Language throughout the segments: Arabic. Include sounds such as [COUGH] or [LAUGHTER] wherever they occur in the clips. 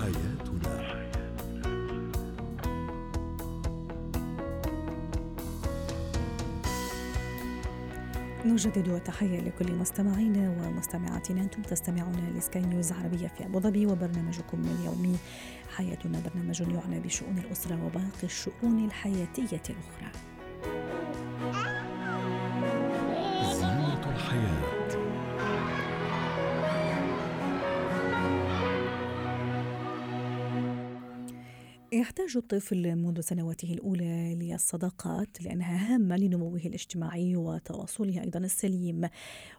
حياتنا. نجدد التحية لكل مستمعينا ومستمعاتنا. أنتم تستمعون لسكاي نيوز عربية في أبو ظبي وبرنامجكم اليومي حياتنا برنامج يعنى بشؤون الأسرة وباقي الشؤون الحياتية الأخرى. زينة الحياة. يحتاج الطفل منذ سنواته الأولى للصداقات لأنها هامة لنموه الاجتماعي وتواصله أيضا السليم.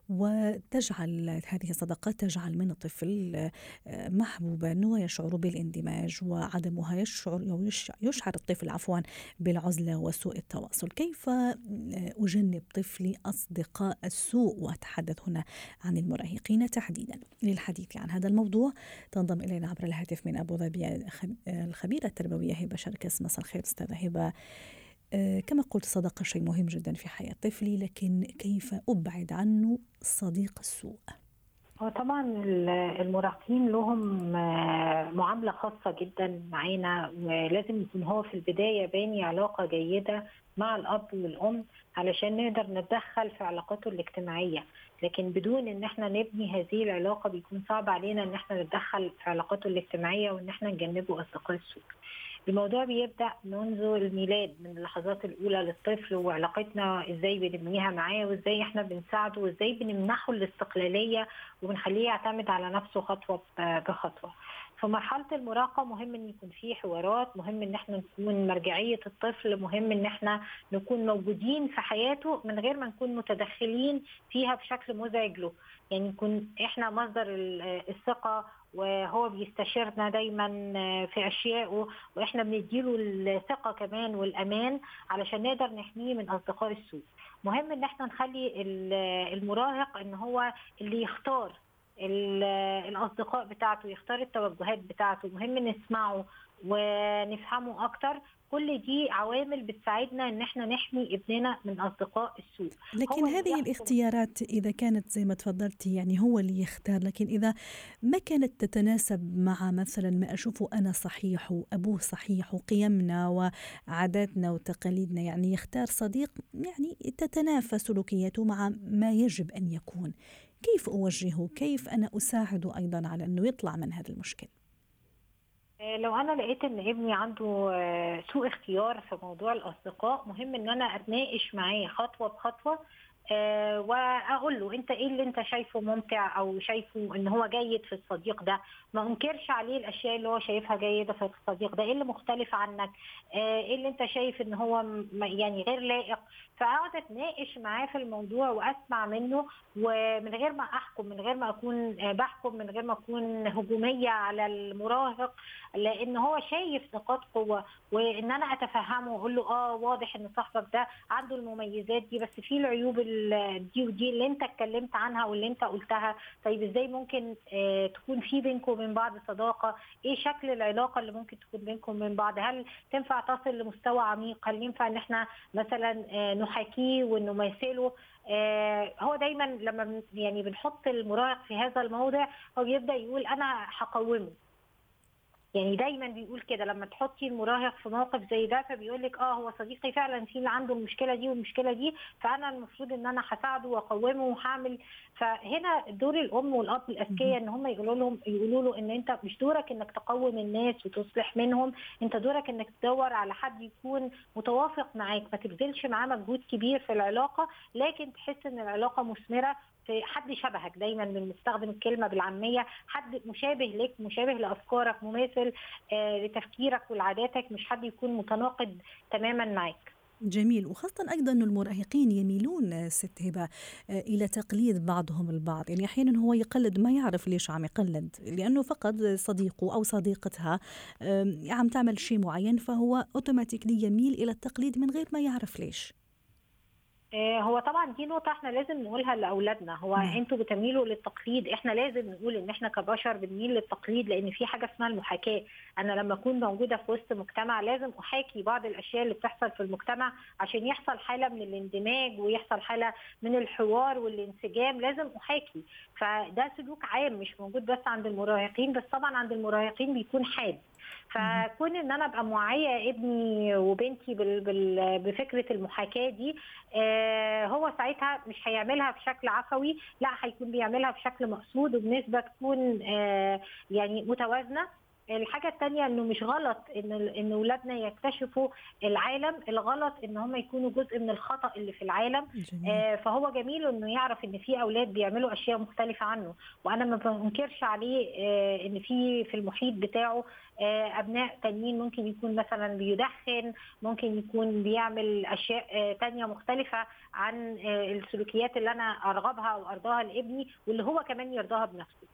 وتجعل هذه الصداقات تجعل من الطفل آه، محبوبا ويشعر بالاندماج وعدمها يشعر يشعر الطفل عفوا بالعزلة وسوء التواصل. كيف آه، أجنب طفلي أصدقاء السوء؟ وأتحدث هنا عن المراهقين تحديدا. للحديث عن هذا الموضوع تنضم إلينا عبر الهاتف من أبو ظبي الخبيرة التربوية هبة شركس مساء الخير أستاذة هبة. آه، كما قلت الصداقة شيء مهم جدا في حياة طفلي لكن كيف أبعد عنه صديق السوء؟ هو طبعا المراهقين لهم آه، معاملة خاصة جدا معانا ولازم يكون هو في البداية باني علاقة جيدة مع الأب والأم. علشان نقدر نتدخل في علاقاته الاجتماعية لكن بدون إن إحنا نبني هذه العلاقة بيكون صعب علينا إن إحنا نتدخل في علاقاته الاجتماعية وإن إحنا نجنبه أصدقاء السوء الموضوع بيبدأ منذ الميلاد من اللحظات الأولى للطفل وعلاقتنا إزاي بنبنيها معاه وإزاي إحنا بنساعده وإزاي بنمنحه الاستقلالية وبنخليه يعتمد على نفسه خطوة بخطوة. في مرحلة المراهقة مهم إن يكون في حوارات مهم إن إحنا نكون مرجعية الطفل مهم إن إحنا نكون موجودين في حياته من غير ما نكون متدخلين فيها بشكل مزعج له. يعني نكون إحنا مصدر الثقة وهو بيستشيرنا دايما في أشيائه وإحنا بنديله الثقة كمان والأمان علشان نقدر نحميه من أصدقاء السوء. مهم إن إحنا نخلي المراهق إن هو اللي يختار الأصدقاء بتاعته يختار التوجهات بتاعته مهم نسمعه ونفهمه أكتر. كل دي عوامل بتساعدنا إن إحنا نحمي ابننا من أصدقاء السوء. لكن هذه الاختيارات إذا كانت زي ما تفضلتي يعني هو اللي يختار. لكن إذا ما كانت تتناسب مع مثلا ما اشوفه أنا صحيح وأبوه صحيح وقيمنا وعاداتنا وتقاليدنا يعني يختار صديق يعني تتنافى سلوكياته مع ما يجب أن يكون. كيف أوجهه؟ كيف أنا أساعده أيضا على أنه يطلع من هذا المشكل؟ آه، لو أنا لقيت إن ابني عنده آه، سوء اختيار في موضوع الأصدقاء مهم إن أنا أتناقش معاه خطوة بخطوة آه واقول له أنت إيه اللي أنت شايفه ممتع أو شايفه إن هو جيد في الصديق ده؟ ما أنكرش عليه الأشياء اللي هو شايفها جيدة في الصديق ده. إيه اللي مختلف عنك؟ آه إيه اللي أنت شايف إن هو يعني غير لائق؟ فأقعد أتناقش معاه في الموضوع وأسمع منه ومن غير ما أحكم من غير ما أكون آه، بحكم من غير ما أكون هجومية على المراهق. لأن هو شايف نقاط قوة وإن أنا أتفهمه وأقول له آه واضح إن صاحبك ده عنده المميزات دي بس في العيوب دي ودي اللي أنت اتكلمت عنها واللي أنت قلتها. طيب إزاي ممكن آه تكون في بينكم وبين بعض صداقة؟ إيه شكل العلاقة اللي ممكن تكون بينكم وبين بعض؟ هل تنفع تصل لمستوى عميق؟ هل ينفع إن إحنا مثلا آه نحاكيه ونماثله؟ آه هو دايما لما يعني بنحط المراهق في هذا الموضع هو بيبدأ يقول أنا هقومه. يعني دايما بيقول كده لما تحطي المراهق في موقف زي ده فبيقول لك آه هو صديقي فعلا في اللي عنده المشكلة دي والمشكلة دي فأنا المفروض إن أنا هساعده وأقومه وهعمل. فهنا دور الأم والأب الأذكياء إن هم يقولوا لهم يقولوا له إن أنت مش دورك إنك تقوم الناس وتصلح منهم أنت دورك إنك تدور على حد يكون متوافق معاك. ما تبذلش معاه مجهود كبير في العلاقة لكن تحس إن العلاقة مثمرة حد شبهك دايما بنستخدم الكلمة بالعامية حد مشابه لك مشابه لأفكارك مماثل آه لتفكيرك ولعاداتك مش حد يكون متناقض تماما معاك. جميل. وخاصة أيضا أن المراهقين يميلون ست هبة آه، إلى تقليد بعضهم البعض. يعني أحيانا هو يقلد ما يعرف ليش عم يقلد لأنه فقد صديقه أو صديقتها عم تعمل شيء معين فهو أوتوماتيكلي يميل إلى التقليد من غير ما يعرف ليش. آه، هو طبعا دي نقطة إحنا لازم نقولها لأولادنا. هو نعم. أنتوا بتميلوا للتقليد. إحنا لازم نقول إن إحنا كبشر بنميل للتقليد لأن في حاجة اسمها المحاكاة. أنا لما أكون موجودة في وسط مجتمع لازم أحاكي بعض الأشياء اللي بتحصل في المجتمع عشان يحصل حالة من الاندماج ويحصل حالة من الحوار والانسجام. لازم أحاكي. فده سلوك عام مش موجود بس عند المراهقين. بس طبعا عند المراهقين بيكون حاد. فكون إن أنا أبقى موعية ابني وبنتي بال بال بفكرة المحاكاة دي آه هو ساعتها مش هيعملها بشكل عفوي لا هيكون بيعملها بشكل مقصود وبنسبة تكون آه يعني متوازنة. الحاجة التانية إنه مش غلط إن إن اولادنا يكتشفوا العالم، الغلط إن هم يكونوا جزء من الخطأ اللي في العالم، جميل. آه فهو جميل إنه يعرف إن في أولاد بيعملوا أشياء مختلفة عنه، وأنا ما بنكرش عليه آه إن في في المحيط بتاعه أبناء تانيين ممكن يكون مثلا بيدخن، ممكن يكون بيعمل أشياء آه تانية مختلفة عن آه السلوكيات اللي أنا أرغبها أو أرضاها لابني واللي هو كمان يرضاها بنفسه.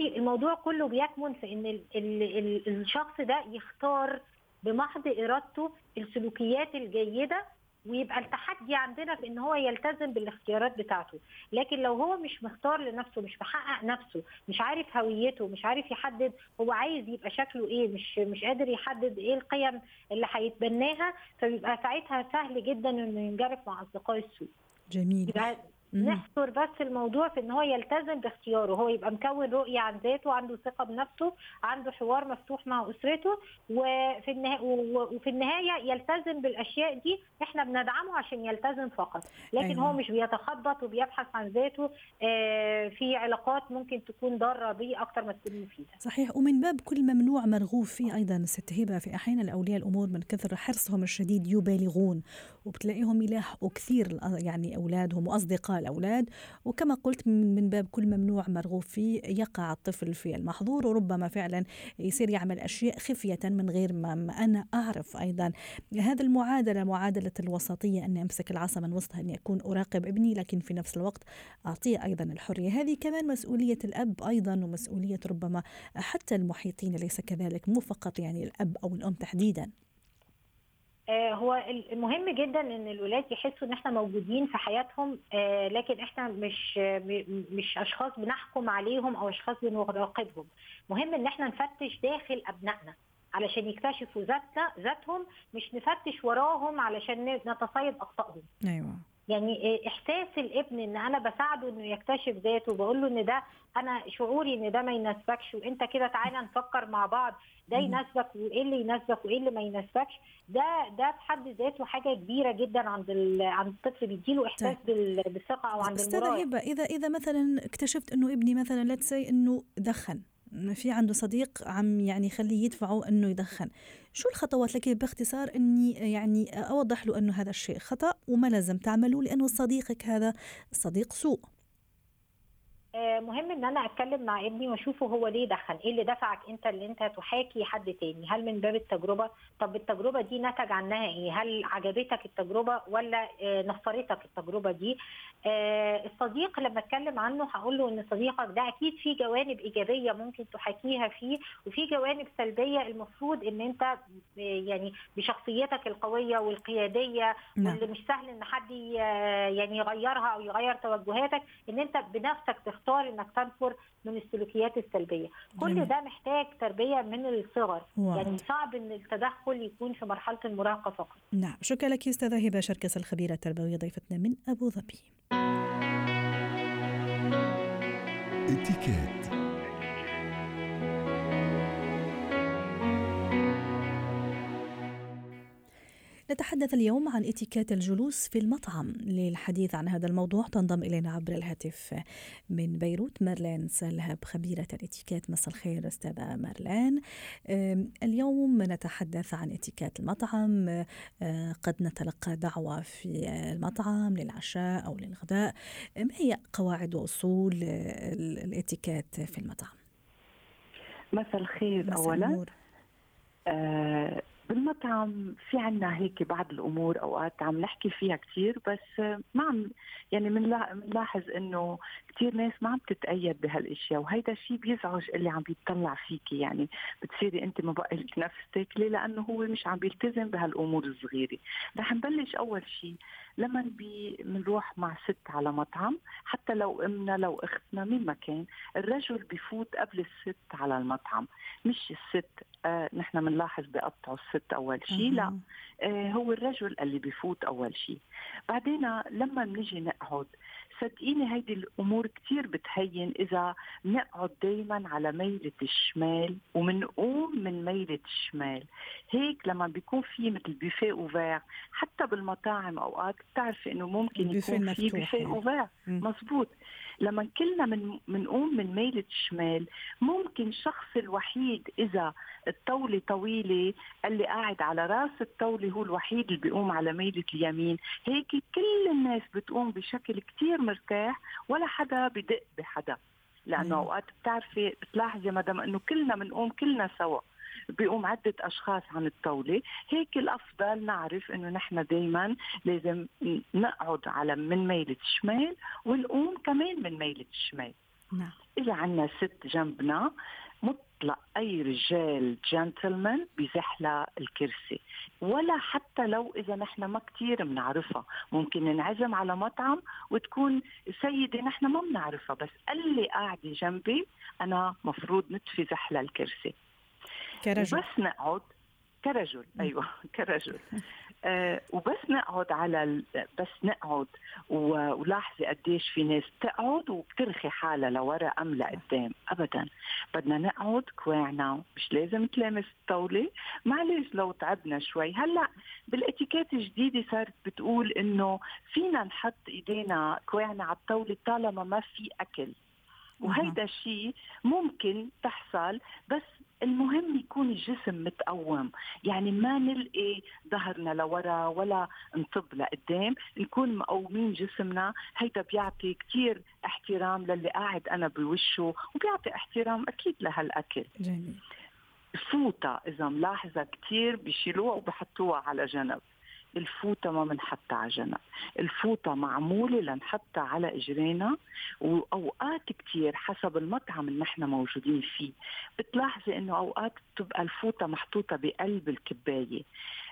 الموضوع كله بيكمن في إن ال ال ال الشخص ده يختار بمحض إرادته السلوكيات الجيدة ويبقى التحدي عندنا في إن هو يلتزم بالاختيارات بتاعته لكن لو هو مش مختار لنفسه مش محقق نفسه مش عارف هويته مش عارف يحدد هو عايز يبقى شكله إيه مش مش قادر يحدد إيه القيم اللي هيتبناها فبيبقى ساعتها سهل جدا إنه ينجرف مع أصدقاء السوء جميل. نحصر بس الموضوع في إن هو يلتزم باختياره. هو يبقى مكون رؤية عن ذاته عنده ثقة بنفسه عنده حوار مفتوح مع أسرته وفي النهايه وفي النهاية يلتزم بالأشياء دي إحنا بندعمه عشان يلتزم فقط. لكن أيوة. هو مش بيتخبط وبيبحث عن ذاته آه، في علاقات ممكن تكون ضارة بيه أكتر ما تكون مفيدة. صحيح. ومن باب كل ممنوع مرغوب فيه أيضا ست هبة في أحيانا اولياء الأمور من كثر حرصهم الشديد يبالغون. وبتلاقيهم يلاحقوا كثير يعني أولادهم وأصدقاء الأولاد. وكما قلت من باب كل ممنوع مرغوب فيه يقع الطفل في المحظور وربما فعلا يصير يعمل أشياء خفية من غير ما, أنا أعرف أيضا. هذا المعادلة معادلة الوسطية أني أمسك العصا من وسطها اني اكون أراقب ابني لكن في نفس الوقت أعطيه أيضا الحرية. هذه كمان مسؤولية الأب أيضا ومسؤولية ربما حتى المحيطين ليس كذلك مو فقط يعني الأب أو الأم تحديدا. هو المهم جدا إن الولاد يحسوا إن إحنا موجودين في حياتهم آه، لكن إحنا مش آه، مش أشخاص بنحكم عليهم أو أشخاص بنراقبهم. مهم إن إحنا نفتش داخل أبنائنا علشان يكتشفوا ذاتنا ذاتهم مش نفتش وراهم علشان نتصيد أخطائهم. أيوه. يعني إحساس الابن إن أنا بساعده إنه يكتشف ذاته وبقول له إن ده أنا شعوري إن ده ما يناسبكش وأنت كده تعالى نفكر مع بعض ده. يناسبك وإيه اللي يناسبك وإيه اللي ما يناسبكش ده ده في حد ذاته حاجة كبيرة جدا عند ال- عند الطفل بيديله إحساس بال- بالثقة أو عند استاذة هبة إذا إذا مثلا اكتشفت إنه ابني مثلا لا إنه دخن في عنده صديق عم يعني يخليه يدفعه إنه يدخن شو الخطوات لك باختصار إني يعني أوضح له أنه هذا الشيء خطأ وما لازم تعمله لأنه صديقك هذا صديق سوء؟ مهم إن أنا أتكلم مع ابني وأشوفه هو ليه دخل إيه اللي دفعك أنت اللي أنت تحاكي حد تاني؟ هل من باب التجربة؟ طب التجربة دي نتج عنها إيه؟ هل عجبتك التجربة ولا آه، نفرتك التجربة دي؟ آه، الصديق لما أتكلم عنه هقول له إن صديقك ده أكيد في جوانب إيجابية ممكن تحاكيها فيه وفي جوانب سلبية المفروض إن أنت آه، يعني بشخصيتك القوية والقيادية نعم. واللي مش سهل إن حد يعني يغيرها أو يغير توجهاتك إن أنت بنفسك تختار إنك تنفر من السلوكيات السلبية. كل. ده محتاج تربية من الصغر. واو. يعني صعب إن التدخل يكون في مرحلة المراهقة فقط. نعم شكرا لك أستاذة هبة شركس الخبيره التربويه ضيفتنا من أبو ظبي. اتكات نتحدث اليوم عن اتيكيت الجلوس في المطعم للحديث عن هذا الموضوع. تنضم إلينا عبر الهاتف من بيروت مارلين سلهب خبيرة الاتيكيت. مساء الخير أستاذة مارلين. اليوم نتحدث عن اتيكيت المطعم. أه، قد نتلقى دعوة في المطعم للعشاء أو للغداء. ما هي قواعد وأصول أه، ال- الاتيكيت في المطعم؟ مساء الخير مساء اولا النور. آه بالمطعم في عنا هيك بعض الأمور أوقات عم نحكي فيها كثير بس ما عم يعني منلاحظ إنه كثير ناس ما عم تتأيد بهالأشياء وهيدا الشيء بيزعج اللي عم بيطلع فيكي يعني بتصيري انت ما بقى لك نفس تاكلي لأنه هو مش عم بيلتزم بهالأمور الصغيرة. رح نبلش أول شيء لما بنروح مع ست على مطعم حتى لو أمنا لو أختنا مين ما كان الرجل بفوت قبل الست على المطعم. مش الست آه نحن بنلاحظ بقطعوا الست أول شيء لا. آه هو الرجل اللي بفوت أول شيء بعدين لما بنيجي نقعد صدقيني هيدي الأمور كثير بتهين إذا بنقعد دائما على ميلة الشمال ومنقوم من ميلة الشمال. هيك لما بيكون في مثل buffet ouvert حتى بالمطاعم أوقات بتعرفي إنه ممكن يكون في buffet ouvert مزبوط. لما كلنا من منقوم من ميلة الشمال ممكن الشخص الوحيد إذا الطاولة طويلة اللي قاعد على رأس الطاولة هو الوحيد اللي بيقوم على ميلة اليمين. هيك كل الناس بتقوم بشكل كتير مرتاح ولا حدا بدق بحدا. لأنه أوقات بتعرفي بتلاحظي مدام أنه كلنا بنقوم كلنا سوا. بيقوم عدة أشخاص عن الطاولة. هيك الأفضل نعرف أنه نحن دايما لازم نقعد على من ميلة الشمال ونقوم كمان من ميلة الشمال. نعم. إذا عنا ست جنبنا مطلق أي رجال جنتلمان بزحلة الكرسي. ولا حتى لو إذا نحن ما كثير بنعرفها ممكن ننعزم على مطعم وتكون سيدة نحن ما بنعرفها بس اللي قاعدة جنبي أنا مفروض نطفي زحلة الكرسي. كرجل. بس نقعد كرجل. أيوه [LAUGHS] كرجل. آه وبس نقعد على ال... بس نقعد. ولاحظي قديش في ناس بتقعد وبترخي حالها لورا أم لقدام. ابدا. بدنا نقعد كواعنا مش لازم تلامس الطاولة. معلش لو تعبنا شوي. هلأ بالاتيكيت الجديدة صارت بتقول إنه فينا نحط إيدينا كواعنا على الطاولة طالما ما في أكل. وهيدا الشيء ممكن تحصل بس المهم يكون الجسم متقوم. يعني ما نلقي ظهرنا لورا ولا نطب لقدام نكون مقومين جسمنا. هيدا بيعطي كتير احترام للي قاعد أنا بوشه وبيعطي احترام أكيد لهالأكل. جميل. فوطة إذا ملاحظة كتير بيشيلوها وبحطوها على جنب. الفوطة ما بنحطها على جنب. الفوطة معمولة لنحطها على إجرينا وأوقات كثير حسب المطعم اللي نحن موجودين فيه بتلاحظي إنه أوقات بتبقى الفوطة محطوطة بقلب الكباية.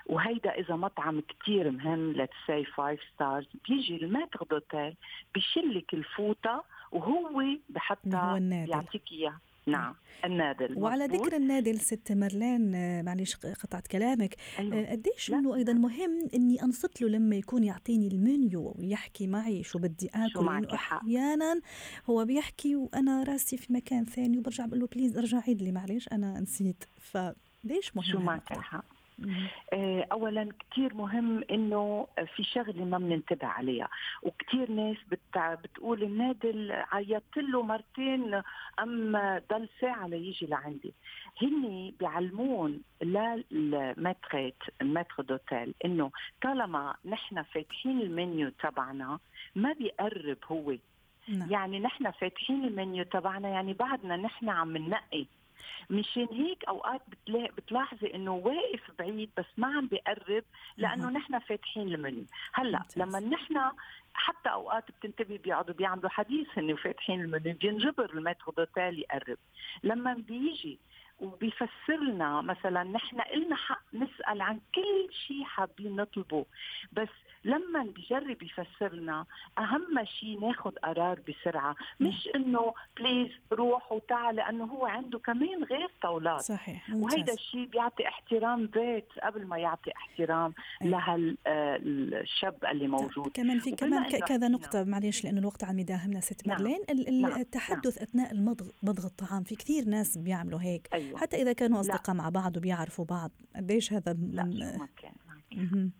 وهيدا إذا مطعم كثير مهم let's say five stars بيجي ال maître d'hôtel بشل لك الفوطة وهو بحطها بيعطيك إياها. نعم. النادل وعلى مزبوط. ذكر النادل ست مرلان آه، معلش قطعت كلامك. أيوه. آه، قديش إنه أيضا مهم إني أنصت له لما يكون يعطيني المنيو ويحكي معي شو بدي آكل لأنه أحيانا هو بيحكي وأنا راسي في مكان ثاني وبرجع بقول له please أرجع عيد لي معلش أنا نسيت. فليش مهم شو معك حق؟ اولا كثير مهم إنه في شغلة ما بننتبه عليها وكثير ناس. بتقول النادل عيطت له مرتين أم ضل ساعة ليجي لعندي هن بيعلمون لل maître ال maître d'hôtel إنه طالما نحن فاتحين المنيو تبعنا ما بيقرب هو نعم. يعني نحن فاتحين المنيو تبعنا يعني بعدنا نحن عم ننقي مشان هيك أوقات بتلاحظي إنه واقف بعيد بس ما عم بيقرب لأنه نحن فاتحين المنيو. هلأ لما نحن حتى أوقات بتنتبهي بيقعدوا بيعملوا حديث هن فاتحين المنيو بينجبر المترو دوتيل يقرب. لما بيجي وبيفسر لنا مثلا نحن إلنا حق نسأل عن كل شيء حابين نطلبه بس لما بيجرب يفسر لنا أهم شيء ناخذ قرار بسرعة مش إنه بليز روح وتعال لأنه هو عنده كمان غير طاولات. صحيح وهيدا الشيء بيعطي احترام بيت قبل ما يعطي احترام لهالشاب اللي موجود. كمان في كمان كذا نقطة معلش لأنه الوقت عم يداهمنا ست نعم. مارلين. نعم. التحدث نعم. أثناء المضغ مضغ الطعام في كثير ناس بيعملوا هيك. أيوة. حتى إذا كانوا أصدقاء مع بعض وبيعرفوا بعض قديش هذا لا ما كان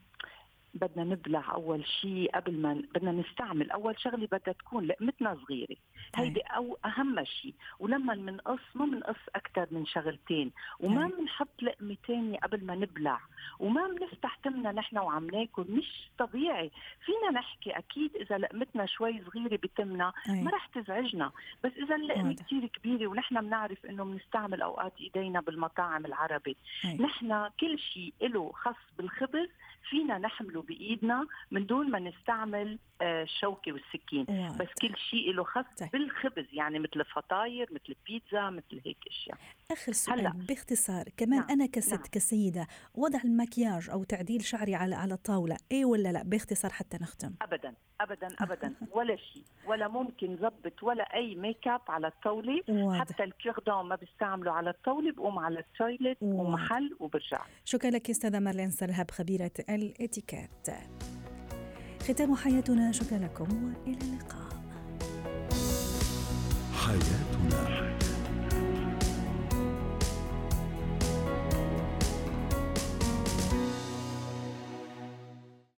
بدنا نبلع أول شيء قبل ما بدنا نستعمل أول شغلة بدها تكون لقمتنا صغيرة. هيدي أو أهم شيء. ولما بنقص ما بنقص أكثر من شغلتين. وما بنحط لقمه ثانية قبل ما نبلع. وما بنفتح تمنا نحن وعم ناكل. مش طبيعي. فينا نحكي أكيد إذا لقمتنا شوي صغيرة بتمنا ما رح تزعجنا. بس إذا اللقمه كثير كبيرة ونحن بنعرف إنه بنستعمل أوقات إيدينا بالمطاعم العربي. نحن كل شيء له خص بالخبز فينا نحمله بإيدنا من دون ما نستعمل الشوكه والسكين واضح. بس كل شيء له خاص طيب. بالخبز يعني مثل الفطاير مثل البيتزا مثل هيك أشياء آخر سؤال هلأ. باختصار كمان نعم، أنا كست نعم. كسيدة وضع المكياج أو تعديل شعري على على الطاولة إيه ولا لا باختصار حتى نختم ابدا ابدا ابدا ولا شيء ولا ممكن زبط ولا أي make up على الطاولة حتى الكيردون ما بيستعملوا على الطاولة بقوم على التويلت. ومحل وبرجع شكرا لك أستاذة مارلين سرهب خبيرة الإتيكيت ختام حياتنا شكرا لكم وإلى اللقاء. حياتنا.